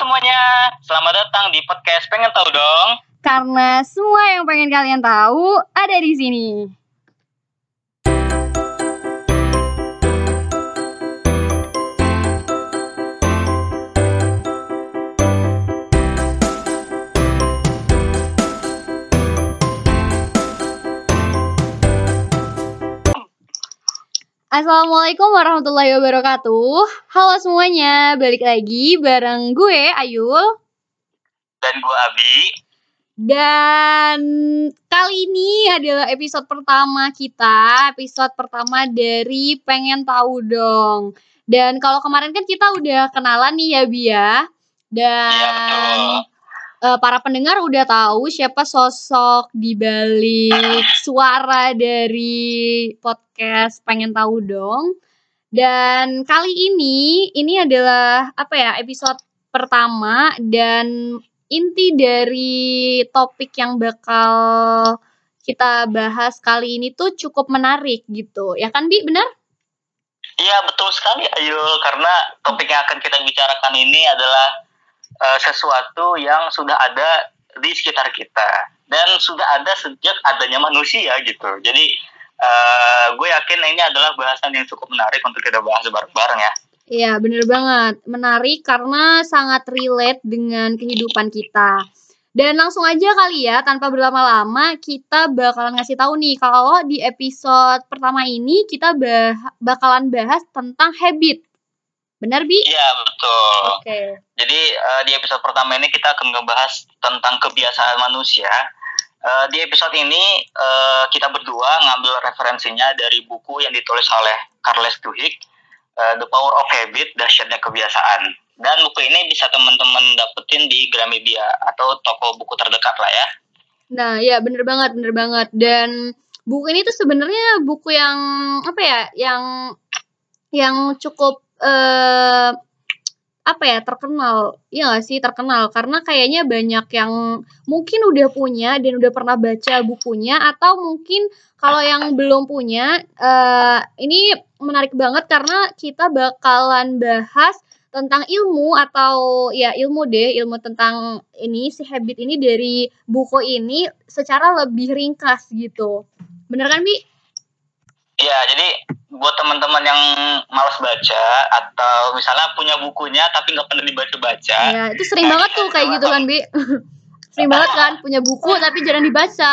semuanya, selamat datang di podcast Pengen Tahu Dong. Karena semua yang pengen kalian tahu ada di sini. Assalamualaikum warahmatullahi wabarakatuh. Halo semuanya, balik lagi bareng gue Ayul Dan gue Abi. dan kali ini adalah episode pertama kita, episode pertama dari Pengen Tahu Dong. Dan kalau kemarin kan kita udah kenalan nih ya Bia. Iya Dan betul. Eh, para pendengar udah tahu siapa sosok di balik suara dari podcast Pengen Tahu Dong. Dan kali ini ini adalah apa ya episode pertama dan inti dari topik yang bakal kita bahas kali ini tuh cukup menarik gitu. Ya kan Bi, benar? Iya betul sekali Ayul, karena topik yang akan kita bicarakan ini adalah eh, sesuatu yang sudah ada di sekitar kita dan sudah ada sejak adanya manusia gitu. Jadi eh, gue yakin ini adalah bahasan yang cukup menarik untuk kita bahas bareng-bareng ya. Iya, bener banget. Menarik karena sangat relate dengan kehidupan kita. Dan langsung aja kali ya, tanpa berlama-lama, kita bakalan ngasih tahu nih kalau di episode pertama ini kita bah- bakalan bahas tentang habit. Benar, Bi? Iya betul. Oke. Jadi eh, di episode pertama ini kita akan ngebahas tentang kebiasaan manusia. Eh, di episode ini eh, kita berdua ngambil referensinya dari buku yang ditulis oleh Carles Duhigg, eh, The Power of Habit, Dahsyatnya Kebiasaan. Dan buku ini bisa teman-teman dapetin di Gramedia atau toko buku terdekat lah ya. Nah, ya bener banget, bener banget. Dan buku ini tuh sebenarnya buku yang apa ya, yang yang cukup eh apa ya terkenal, iya gak sih terkenal. Karena kayaknya banyak yang mungkin udah punya dan udah pernah baca bukunya atau mungkin kalau yang belum punya eh ini menarik banget karena kita bakalan bahas tentang ilmu atau ya ilmu deh ilmu tentang ini si habit ini dari buku ini secara lebih ringkas gitu. Bener kan bi? Iya, jadi buat teman-teman yang malas baca atau misalnya punya bukunya tapi nggak pernah dibaca-baca, Ya itu sering Nah, banget tuh kayak gitu kan bi? sering banget kan punya buku tapi jarang dibaca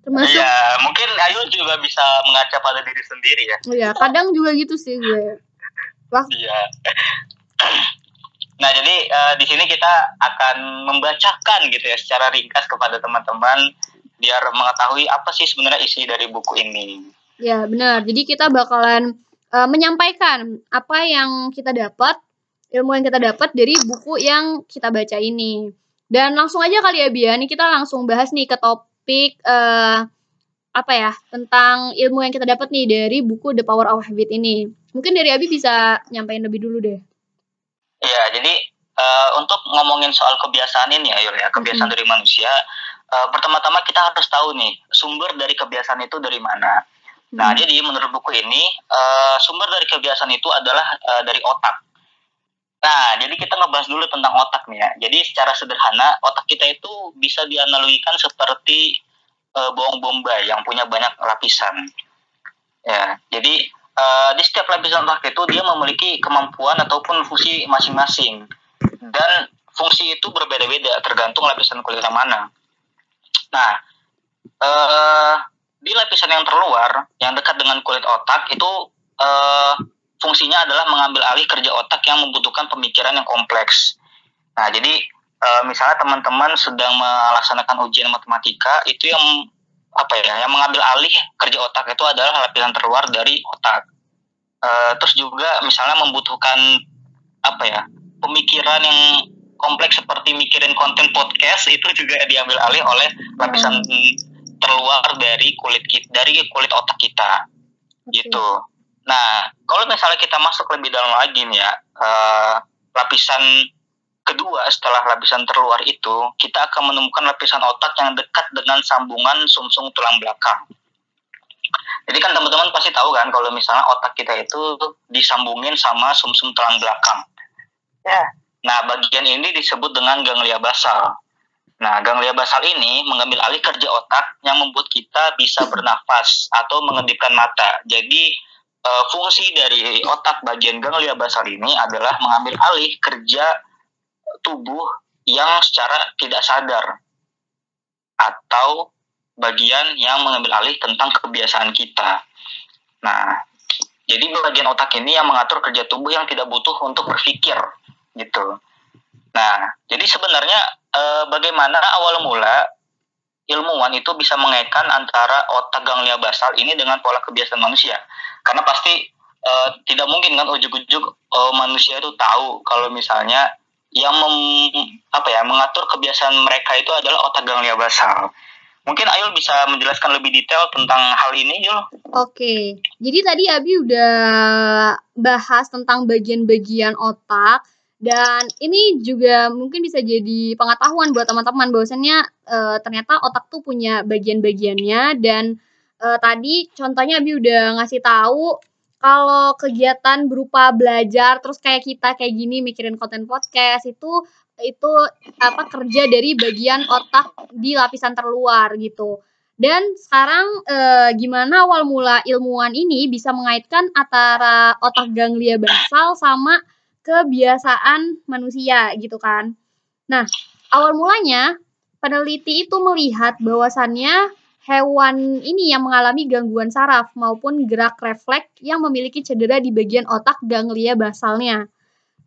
termasuk Iya, mungkin Ayu juga bisa mengaca pada diri sendiri ya. ya kadang juga gitu sih gue wah Iya. Nah, jadi eh, di sini kita akan membacakan gitu ya secara ringkas kepada teman-teman biar mengetahui apa sih sebenarnya isi dari buku ini. Ya, benar. Jadi kita bakalan eh, menyampaikan apa yang kita dapat, ilmu yang kita dapat dari buku yang kita baca ini. Dan langsung aja kali ya Bia, nih kita langsung bahas nih ke topik eh apa ya, tentang ilmu yang kita dapat nih dari buku The Power of Habit ini. Mungkin dari Abi bisa nyampein lebih dulu deh. Iya, jadi eh, untuk ngomongin soal kebiasaan ini ya, Yul, ya, kebiasaan Mhm. dari manusia, eh, pertama-tama kita harus tahu nih sumber dari kebiasaan itu dari mana. Nah, Hmm. jadi menurut buku ini eh, sumber dari kebiasaan itu adalah eh, dari otak. Nah, jadi kita ngebahas dulu tentang otak nih ya. Jadi secara sederhana otak kita itu bisa dianalogikan seperti eh, bawang bombay yang punya banyak lapisan. Ya, jadi eh, di setiap lapisan otak itu dia memiliki kemampuan ataupun fungsi masing-masing. Dan fungsi itu berbeda-beda tergantung lapisan kulit yang mana. Nah, eh di lapisan yang terluar yang dekat dengan kulit otak itu eh, fungsinya adalah mengambil alih kerja otak yang membutuhkan pemikiran yang kompleks. Nah, jadi eh, misalnya teman-teman sedang melaksanakan ujian matematika itu yang apa ya, yang mengambil alih kerja otak itu adalah lapisan terluar dari otak. Eh, terus juga misalnya membutuhkan apa ya, pemikiran yang kompleks seperti mikirin konten podcast itu juga diambil alih oleh lapisan terluar dari kulit kita, dari kulit otak kita Oke. gitu. Nah, kalau misalnya kita masuk lebih dalam lagi nih ya, eh, lapisan kedua setelah lapisan terluar itu, kita akan menemukan lapisan otak yang dekat dengan sambungan sumsum tulang belakang. Jadi kan teman-teman pasti tahu kan kalau misalnya otak kita itu disambungin sama sumsum tulang belakang. Ya. Nah, bagian ini disebut dengan ganglia basal. Nah, ganglia basal ini mengambil alih kerja otak yang membuat kita bisa bernafas atau mengedipkan mata. Jadi, uh, fungsi dari otak bagian ganglia basal ini adalah mengambil alih kerja tubuh yang secara tidak sadar atau bagian yang mengambil alih tentang kebiasaan kita. Nah, jadi bagian otak ini yang mengatur kerja tubuh yang tidak butuh untuk berpikir, gitu. Nah, jadi sebenarnya e, bagaimana awal mula ilmuwan itu bisa mengaitkan antara otak ganglia basal ini dengan pola kebiasaan manusia? Karena pasti e, tidak mungkin kan ujuk-ujuk e, manusia itu tahu kalau misalnya yang mem, apa ya mengatur kebiasaan mereka itu adalah otak ganglia basal. Mungkin Ayul bisa menjelaskan lebih detail tentang hal ini, Yul. Oke, jadi tadi Abi udah bahas tentang bagian-bagian otak dan ini juga mungkin bisa jadi pengetahuan buat teman-teman bahwasannya e, ternyata otak tuh punya bagian-bagiannya dan e, tadi contohnya Abi udah ngasih tahu kalau kegiatan berupa belajar terus kayak kita kayak gini mikirin konten podcast itu itu apa kerja dari bagian otak di lapisan terluar gitu. Dan sekarang e, gimana awal mula ilmuwan ini bisa mengaitkan antara otak ganglia basal sama kebiasaan manusia gitu kan. Nah, awal mulanya peneliti itu melihat bahwasannya hewan ini yang mengalami gangguan saraf maupun gerak refleks yang memiliki cedera di bagian otak ganglia basalnya.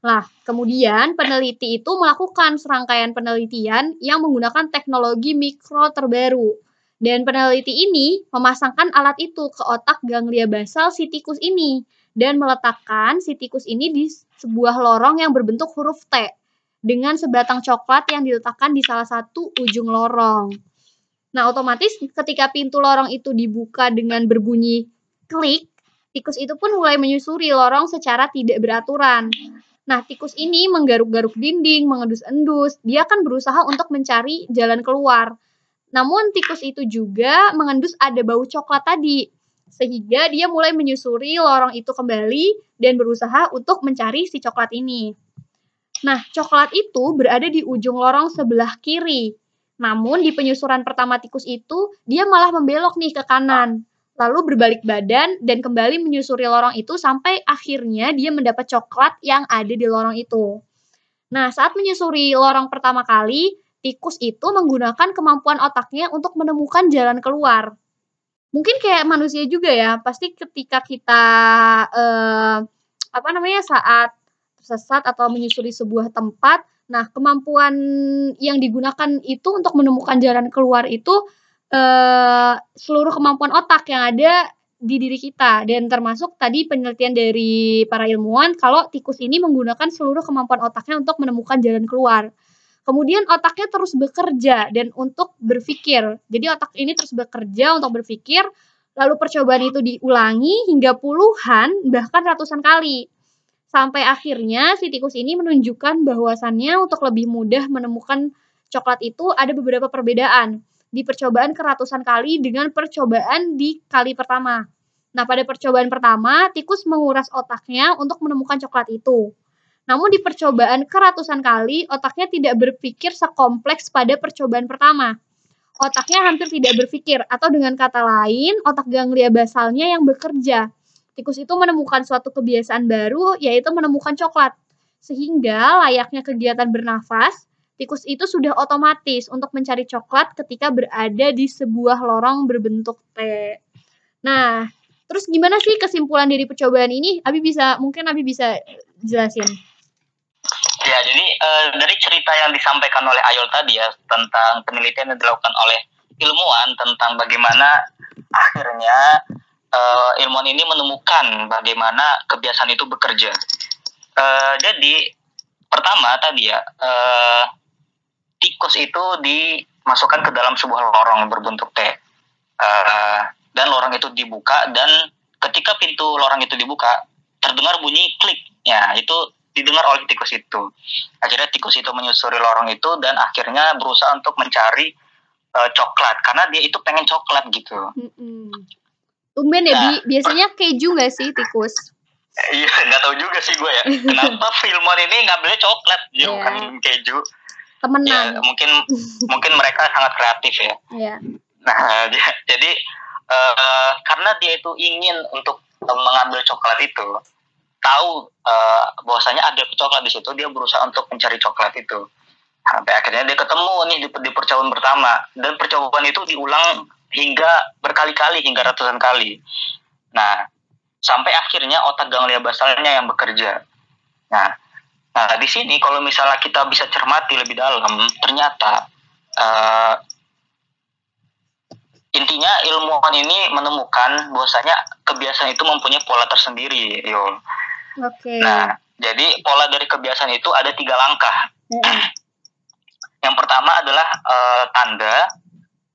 Nah, kemudian peneliti itu melakukan serangkaian penelitian yang menggunakan teknologi mikro terbaru. Dan peneliti ini memasangkan alat itu ke otak ganglia basal si tikus ini dan meletakkan si tikus ini di sebuah lorong yang berbentuk huruf T dengan sebatang coklat yang diletakkan di salah satu ujung lorong. Nah, otomatis ketika pintu lorong itu dibuka dengan berbunyi klik, tikus itu pun mulai menyusuri lorong secara tidak beraturan. Nah, tikus ini menggaruk-garuk dinding, mengendus-endus. Dia akan berusaha untuk mencari jalan keluar. Namun, tikus itu juga mengendus ada bau coklat tadi. Sehingga dia mulai menyusuri lorong itu kembali dan berusaha untuk mencari si coklat ini. Nah, coklat itu berada di ujung lorong sebelah kiri. Namun di penyusuran pertama tikus itu, dia malah membelok nih ke kanan. Lalu berbalik badan dan kembali menyusuri lorong itu sampai akhirnya dia mendapat coklat yang ada di lorong itu. Nah, saat menyusuri lorong pertama kali, tikus itu menggunakan kemampuan otaknya untuk menemukan jalan keluar. Mungkin kayak manusia juga ya, pasti ketika kita eh, apa namanya saat tersesat atau menyusuri sebuah tempat, Nah, kemampuan yang digunakan itu untuk menemukan jalan keluar itu uh, seluruh kemampuan otak yang ada di diri kita dan termasuk tadi penelitian dari para ilmuwan kalau tikus ini menggunakan seluruh kemampuan otaknya untuk menemukan jalan keluar. Kemudian otaknya terus bekerja dan untuk berpikir. Jadi otak ini terus bekerja untuk berpikir, lalu percobaan itu diulangi hingga puluhan bahkan ratusan kali. Sampai akhirnya si tikus ini menunjukkan bahwasannya untuk lebih mudah menemukan coklat itu ada beberapa perbedaan di percobaan keratusan kali dengan percobaan di kali pertama. Nah, pada percobaan pertama, tikus menguras otaknya untuk menemukan coklat itu. Namun di percobaan keratusan kali, otaknya tidak berpikir sekompleks pada percobaan pertama. Otaknya hampir tidak berpikir, atau dengan kata lain, otak ganglia basalnya yang bekerja tikus itu menemukan suatu kebiasaan baru, yaitu menemukan coklat. Sehingga layaknya kegiatan bernafas, tikus itu sudah otomatis untuk mencari coklat ketika berada di sebuah lorong berbentuk T. Nah, terus gimana sih kesimpulan dari percobaan ini? Abi bisa, mungkin Abi bisa jelasin. Ya, jadi uh, dari cerita yang disampaikan oleh Ayol tadi ya tentang penelitian yang dilakukan oleh ilmuwan tentang bagaimana akhirnya uh, ilmuwan ini menemukan bagaimana kebiasaan itu bekerja. Uh, jadi pertama tadi ya uh, tikus itu dimasukkan ke dalam sebuah lorong berbentuk T uh, dan lorong itu dibuka dan ketika pintu lorong itu dibuka terdengar bunyi klik ya itu didengar oleh tikus itu akhirnya tikus itu menyusuri lorong itu dan akhirnya berusaha untuk mencari uh, coklat karena dia itu pengen coklat gitu mm -hmm. Tumben ya, Bi. Biasanya keju nggak sih tikus? Iya, nggak tahu juga sih gue ya. Kenapa Filmon ini ngambilnya coklat, ya Iya. bukan keju? Ya, Temenan. mungkin mungkin mereka sangat kreatif ya. Iya. Nah, jadi eh, karena dia itu ingin untuk mengambil coklat itu, tahu eh, bahwasanya ada coklat di situ, dia berusaha untuk mencari coklat itu. Sampai akhirnya dia ketemu nih di, di percobaan pertama, dan percobaan itu diulang hingga berkali-kali, hingga ratusan kali. Nah, sampai akhirnya otak ganglia basalnya yang bekerja. Nah, nah di sini kalau misalnya kita bisa cermati lebih dalam, ternyata eh, intinya ilmuwan ini menemukan bahwasanya kebiasaan itu mempunyai pola tersendiri, Yul. Oke. Nah, jadi pola dari kebiasaan itu ada tiga langkah. Mm-mm. Yang pertama adalah eh, tanda,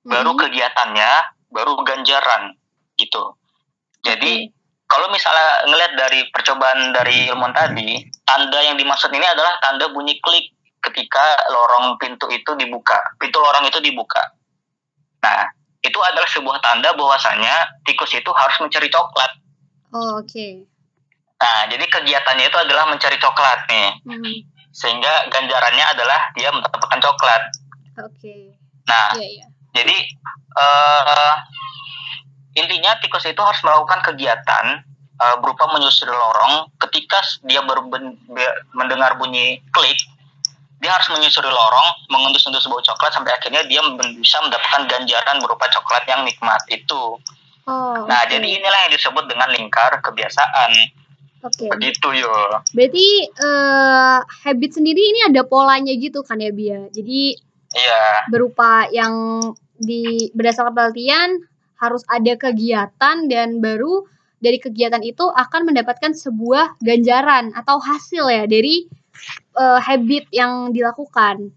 baru Mm-mm. kegiatannya, baru ganjaran, gitu. Jadi Oke. kalau misalnya ngelihat dari percobaan dari ilmuwan tadi, tanda yang dimaksud ini adalah tanda bunyi klik ketika lorong pintu itu dibuka, pintu lorong itu dibuka. Nah, itu adalah sebuah tanda bahwasanya tikus itu harus mencari coklat. Oh, oke. Nah, jadi kegiatannya itu adalah mencari coklat nih, Mm, sehingga ganjarannya adalah dia mendapatkan coklat. Oke. Nah, Iya, iya. Jadi eh intinya tikus itu harus melakukan kegiatan eh, berupa menyusuri lorong. Ketika dia berben- be- mendengar bunyi klik, dia harus menyusuri lorong, mengendus-endus bau coklat sampai akhirnya dia bisa mendapatkan ganjaran berupa coklat yang nikmat itu. Oh, Nah, oke. jadi inilah yang disebut dengan lingkar kebiasaan. Oke. Begitu yo. Berarti eh habit sendiri ini ada polanya gitu kan ya, Bia? Jadi Iya, berupa yang di berdasarkan penelitian harus ada kegiatan dan baru dari kegiatan itu akan mendapatkan sebuah ganjaran atau hasil ya dari eh, habit yang dilakukan.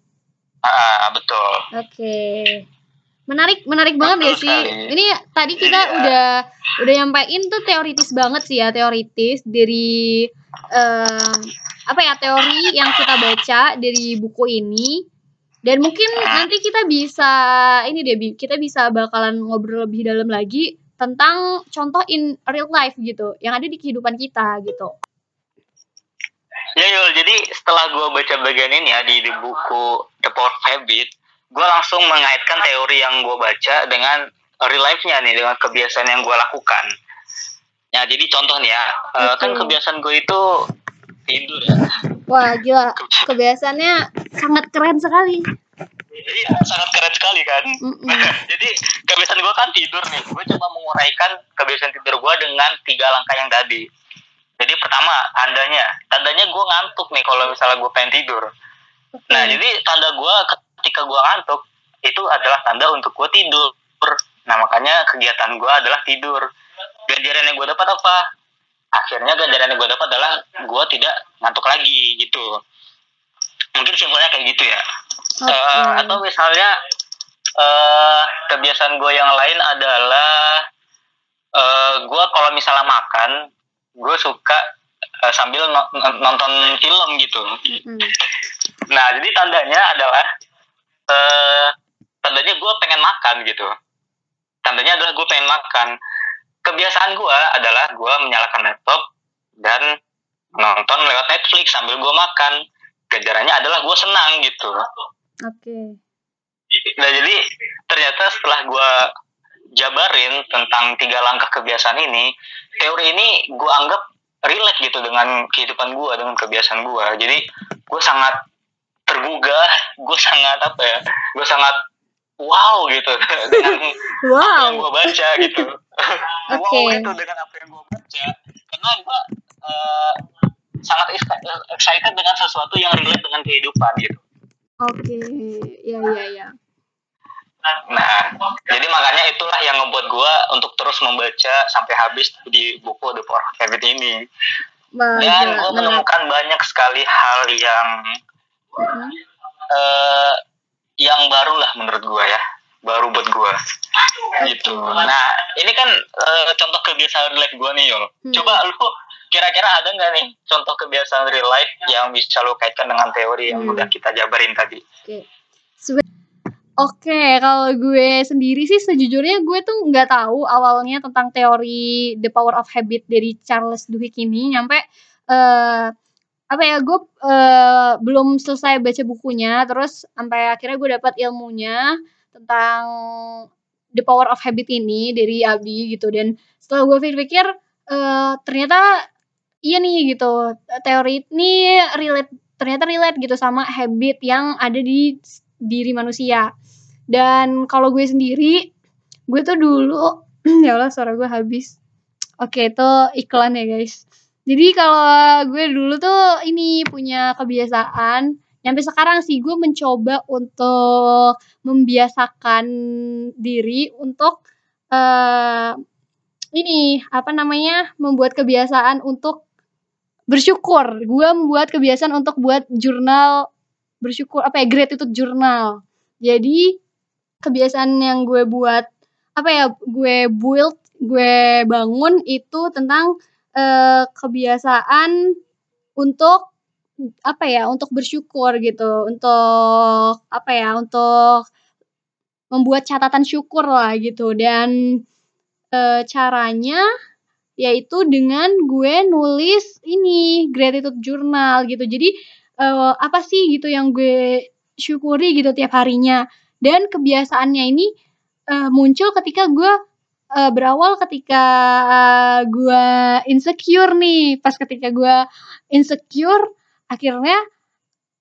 ah, betul. Oke. Menarik, menarik banget Betul ya sih. sekali. Ini tadi kita Iya. udah udah nyampein tuh teoritis banget sih ya, teoritis dari eh, apa ya teori yang kita baca dari buku ini. Dan mungkin nanti kita bisa ini deh, kita bisa bakalan ngobrol lebih dalam lagi tentang contoh in real life gitu, yang ada di kehidupan kita gitu. Ya Yul, jadi setelah gue baca bagian ini ya di, di buku The Power Habit, gue langsung mengaitkan teori yang gue baca dengan real life-nya nih, dengan kebiasaan yang gue lakukan. Ya, jadi contoh nih ya, eh, kan Betul. kebiasaan gue itu tidur ya. Wah, gila. Kebiasaannya sangat keren sekali. Iya, sangat keren sekali kan. Jadi kebiasaan gue kan tidur nih, gue coba menguraikan kebiasaan tidur gue dengan tiga langkah yang tadi. Jadi pertama, tandanya, tandanya gue ngantuk nih kalau misalnya gue pengen tidur. Nah, jadi tanda gue ketika gue ngantuk itu adalah tanda untuk gue tidur. Nah, makanya kegiatan gue adalah tidur. Ganjaran yang gue dapat apa? Akhirnya ganjaran yang gue dapat adalah gue tidak ngantuk lagi gitu. Mungkin simpelnya kayak gitu ya. Oke. Eh, atau misalnya eh kebiasaan gue yang lain adalah eh gue kalau misalnya makan, gue suka eh, sambil no- nonton film gitu. Mm. Nah, jadi tandanya adalah eh tandanya gue pengen makan gitu. Tandanya adalah gue pengen makan. Kebiasaan gue adalah gue menyalakan laptop dan nonton lewat Netflix sambil gue makan. Ganjarannya adalah gue senang gitu. Oke. Nah, jadi ternyata setelah gue jabarin tentang tiga langkah kebiasaan ini, teori ini gue anggap relate gitu dengan kehidupan gue, dengan kebiasaan gue. Jadi gue sangat tergugah, gue sangat apa ya, gue sangat wow gitu dengan apa yang Wow. gue baca gitu. wow Oke. gitu dengan apa yang gue baca, karena gue eh, sangat exci- excited dengan sesuatu yang relate dengan kehidupan gitu. Oke. Ya ya ya. Nah, jadi makanya itulah yang membuat gua untuk terus membaca sampai habis di buku The Power of Habit ini. Dan menarik. menemukan banyak sekali hal yang Eh yang baru lah menurut gua ya, baru buat gua. Gitu. Nah, ini kan eh, contoh kebiasaan real life gua nih, Yol. Hmm. Coba lu kira-kira ada nggak nih contoh kebiasaan real life yang bisa lu kaitkan dengan teori yang Hmm. udah kita jabarin tadi? Oke. Sebe- Oke, kalau gue sendiri sih sejujurnya gue tuh nggak tahu awalnya tentang teori The Power of Habit dari Charles Duhigg ini nyampe uh, apa ya gue uh, belum selesai baca bukunya terus sampai akhirnya gue dapat ilmunya tentang The Power of Habit ini dari Abi gitu dan setelah gue pikir-pikir uh, ternyata iya nih gitu teori ini relate ternyata relate gitu sama habit yang ada di diri manusia dan kalau gue sendiri, gue tuh dulu ya Allah suara gue habis. Oke, itu iklan ya guys. Jadi kalau gue dulu tuh ini punya kebiasaan sampai sekarang sih gue mencoba untuk membiasakan diri untuk uh, ini apa namanya membuat kebiasaan untuk bersyukur. Gue membuat kebiasaan untuk buat jurnal bersyukur apa ya gratitude jurnal. Jadi kebiasaan yang gue buat apa ya gue build gue bangun itu tentang uh, kebiasaan untuk apa ya untuk bersyukur gitu. Untuk apa ya untuk membuat catatan syukur lah gitu. Dan e, caranya yaitu dengan gue nulis ini gratitude journal gitu. Jadi e, apa sih gitu yang gue syukuri gitu tiap harinya. Dan kebiasaannya ini uh, muncul ketika gue uh, berawal ketika uh, gue insecure nih. Pas ketika gue insecure akhirnya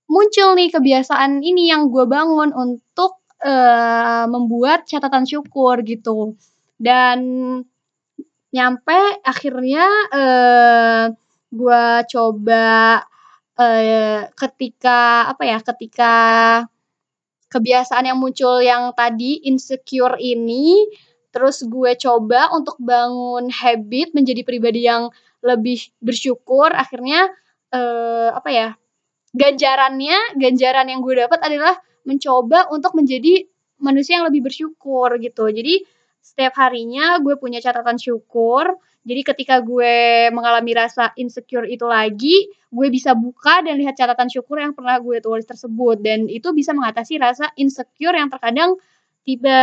muncul nih kebiasaan ini yang gue bangun untuk uh, membuat catatan syukur gitu. Dan nyampe akhirnya uh, gue coba uh, ketika apa ya ketika kebiasaan yang muncul yang tadi insecure ini terus gue coba untuk bangun habit menjadi pribadi yang lebih bersyukur. Akhirnya uh, apa ya ganjarannya ganjaran yang gue dapat adalah mencoba untuk menjadi manusia yang lebih bersyukur gitu. Jadi setiap harinya gue punya catatan syukur. Jadi ketika gue mengalami rasa insecure itu lagi, gue bisa buka dan lihat catatan syukur yang pernah gue tulis tersebut. Dan itu bisa mengatasi rasa insecure yang terkadang tiba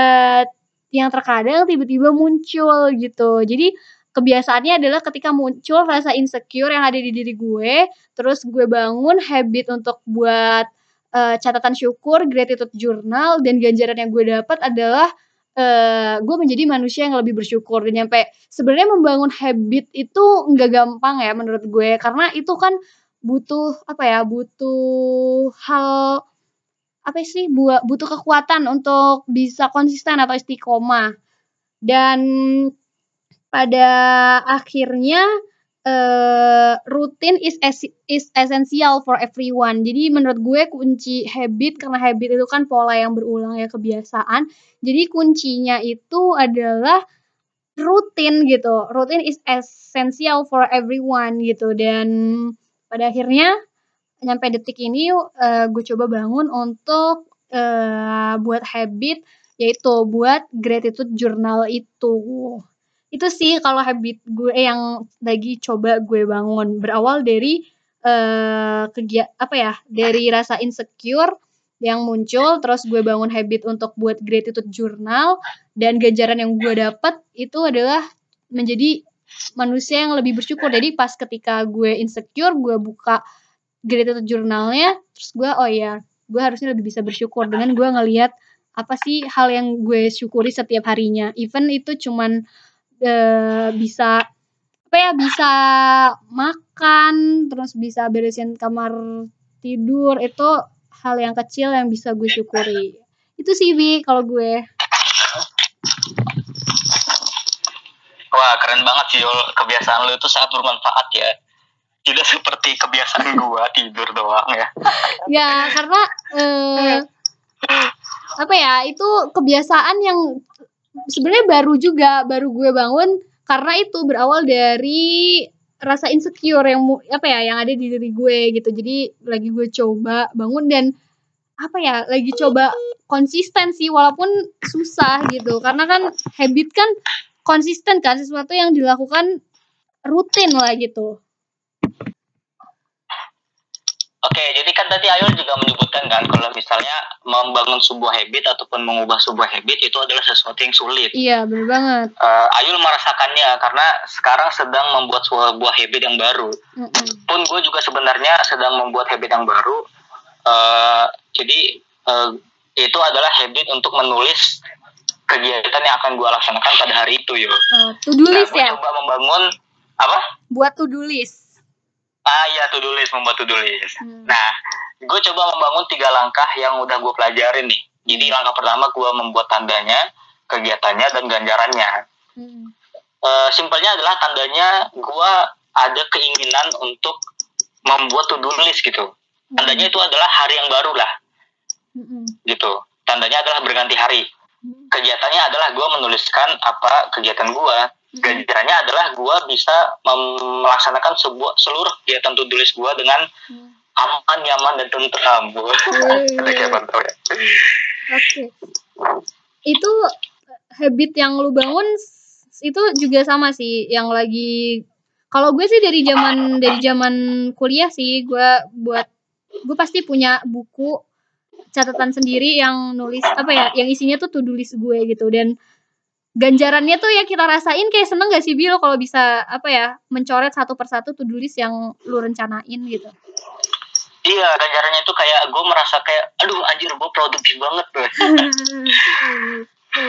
yang terkadang tiba-tiba muncul gitu. Jadi kebiasaannya adalah ketika muncul rasa insecure yang ada di diri gue, terus gue bangun habit untuk buat uh, catatan syukur, gratitude journal dan ganjaran yang gue dapat adalah uh, gue menjadi manusia yang lebih bersyukur dan nyampe sebenarnya membangun habit itu nggak gampang ya menurut gue karena itu kan butuh apa ya butuh hal apa sih buat butuh kekuatan untuk bisa konsisten atau istiqomah dan pada akhirnya uh, rutin is es is essential for everyone. Jadi menurut gue kunci habit karena habit itu kan pola yang berulang ya kebiasaan. Jadi kuncinya itu adalah rutin gitu. Rutin is essential for everyone gitu dan pada akhirnya nyampe detik ini uh, gue coba bangun untuk uh, buat habit yaitu buat gratitude journal itu. Itu sih kalau habit gue yang lagi coba gue bangun. Berawal dari uh, kegiat apa ya dari rasa insecure yang muncul terus gue bangun habit untuk buat gratitude journal dan ganjaran yang gue dapat itu adalah menjadi manusia yang lebih bersyukur. Jadi pas ketika gue insecure gue buka gratitude journalnya terus gue oh ya gue harusnya lebih bisa bersyukur. Dengan gue ngelihat apa sih hal yang gue syukuri setiap harinya. Even itu cuman uh, bisa apa ya bisa makan terus bisa beresin kamar tidur. Itu hal yang kecil yang bisa gue syukuri. Itu sih bi kalau gue. Wah keren banget sih kebiasaan lu itu sangat bermanfaat ya tidak seperti kebiasaan gue tidur doang ya. Ya karena uh, apa ya itu kebiasaan yang sebenarnya baru juga baru gue bangun karena itu berawal dari rasa insecure yang apa ya yang ada di diri gue gitu. Jadi lagi gue coba bangun dan apa ya lagi coba konsisten sih walaupun susah gitu. Karena kan habit kan konsisten kan sesuatu yang dilakukan rutin lah gitu Oke, jadi kan tadi Ayul juga menyebutkan kan kalau misalnya membangun sebuah habit ataupun mengubah sebuah habit itu adalah sesuatu yang sulit. Iya, benar banget. Uh, Ayul merasakannya karena sekarang sedang membuat sebuah habit yang baru. Mm-mm. Pun gue juga sebenarnya sedang membuat habit yang baru. Uh, jadi uh, itu adalah habit untuk menulis kegiatan yang akan gue laksanakan pada hari itu, yo. Uh, to do Nah, list gue ya. coba membangun apa? Buat to do list. Ah iya, to do list, membuat to do list. Hmm. Nah, gue coba membangun tiga langkah yang udah gue pelajarin nih. Jadi langkah pertama gue membuat tandanya, kegiatannya, dan ganjarannya. Mm. Eh, simpelnya adalah tandanya gue ada keinginan untuk membuat to do list gitu. Tandanya itu adalah hari yang baru lah, Mm-mm. gitu. Tandanya adalah berganti hari. Mm. Kegiatannya adalah gue menuliskan apa kegiatan gue. Mm. Ganjarannya adalah gue bisa melaksanakan sebuah seluruh kegiatan to do list gue dengan Mm. aman, nyaman, dan tentram. Ada kayak mantap ya. Oke. Itu habit yang lu bangun itu juga sama sih yang lagi kalau gue sih dari zaman dari zaman kuliah sih gue buat gue pasti punya buku catatan sendiri yang nulis apa ya yang isinya tuh do list gue gitu dan ganjarannya tuh ya kita rasain kayak seneng gak sih Bil kalau bisa apa ya mencoret satu persatu do list yang lu rencanain gitu Iya, ganjarannya itu kayak gue merasa kayak, aduh anjir gue produktif banget tuh.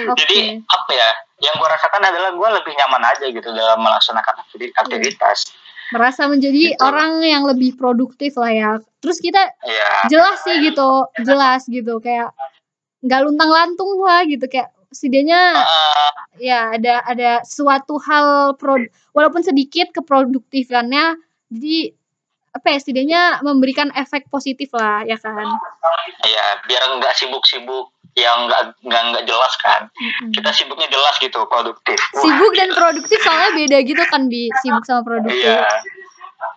Oke. Jadi apa ya, yang gue rasakan adalah gue lebih nyaman aja gitu dalam melaksanakan aktivi- aktivitas. merasa menjadi Gitu. orang yang lebih produktif lah ya. Terus kita Iya, jelas sih gitu, jelas gitu kayak nggak luntang-lantung lah gitu kayak setidaknya Eh, ya ada ada suatu hal pro walaupun sedikit keproduktifannya jadi apa ya setidaknya memberikan efek positif lah ya kan. Iya, biar nggak sibuk-sibuk yang nggak nggak nggak jelas kan. Mm-mm. Kita sibuknya jelas gitu, produktif. Wah, Sibuk dan produktif soalnya beda gitu kan bi sibuk sama produktif. Iya,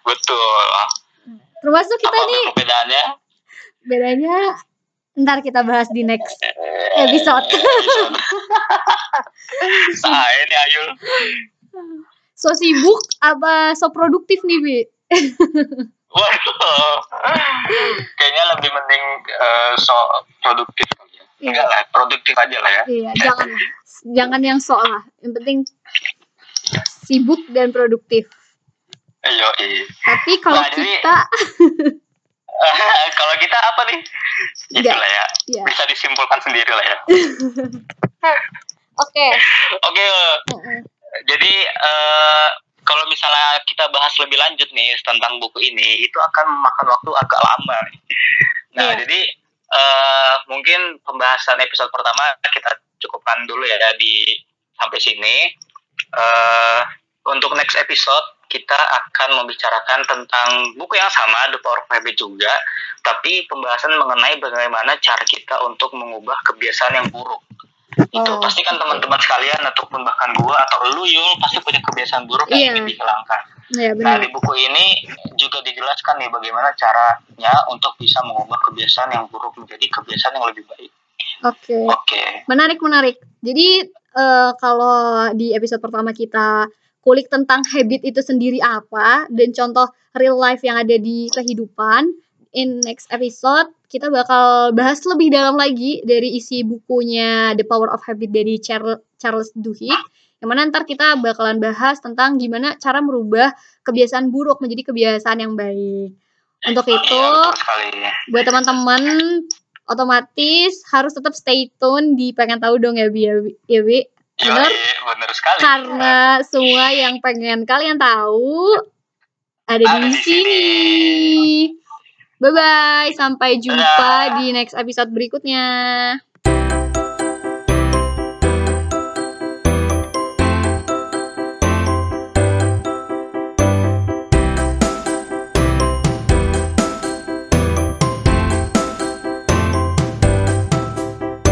betul. Termasuk kita Apa nih perbedaannya? bedanya ntar kita bahas di next episode. Nah, ini Ayul. so sibuk apa so produktif nih bi? Waduh. Kayaknya lebih mending eh, so produktif kali ya. Iya. Enggak lah, produktif aja lah ya. Iya, jangan jangan yang sok lah. Yang penting sibuk dan produktif. Ayo, iya. Tapi kalau Nah, jadi- kita Kalau kita apa nih? Itulah ya. ya. Bisa disimpulkan sendiri lah ya. Oke. Oke, jadi eh, kalau misalnya kita bahas lebih lanjut nih tentang buku ini, itu akan memakan waktu agak lama. Nah, Iya. jadi eh, mungkin pembahasan episode pertama kita cukupkan dulu ya di sampai sini. Eh, untuk next episode kita akan membicarakan tentang buku yang sama, The Power of Habit juga, tapi pembahasan mengenai bagaimana cara kita untuk mengubah kebiasaan yang buruk. Itu Oh. pasti kan teman-teman sekalian ataupun bahkan gua atau lu Yul pasti punya kebiasaan buruk yang Iya. ingin dihilangkan. Ya Nah di buku ini juga dijelaskan nih bagaimana caranya untuk bisa mengubah kebiasaan yang buruk menjadi kebiasaan yang lebih baik. Oke. Oke. Menarik menarik. Jadi eh, kalau di episode pertama kita kulik tentang habit itu sendiri apa dan contoh real life yang ada di kehidupan. In next episode kita bakal bahas lebih dalam lagi dari isi bukunya The Power of Habit dari Charles Duhigg. Yang mana ntar kita bakalan bahas tentang gimana cara merubah kebiasaan buruk menjadi kebiasaan yang baik. Untuk itu, buat teman-teman otomatis harus tetap stay tune di pengen tahu dong ya Bi ya Bi, iya, bener sekali. karena semua yang pengen kalian tahu ada, Ada di, di sini. Bye bye, sampai jumpa di next episode berikutnya.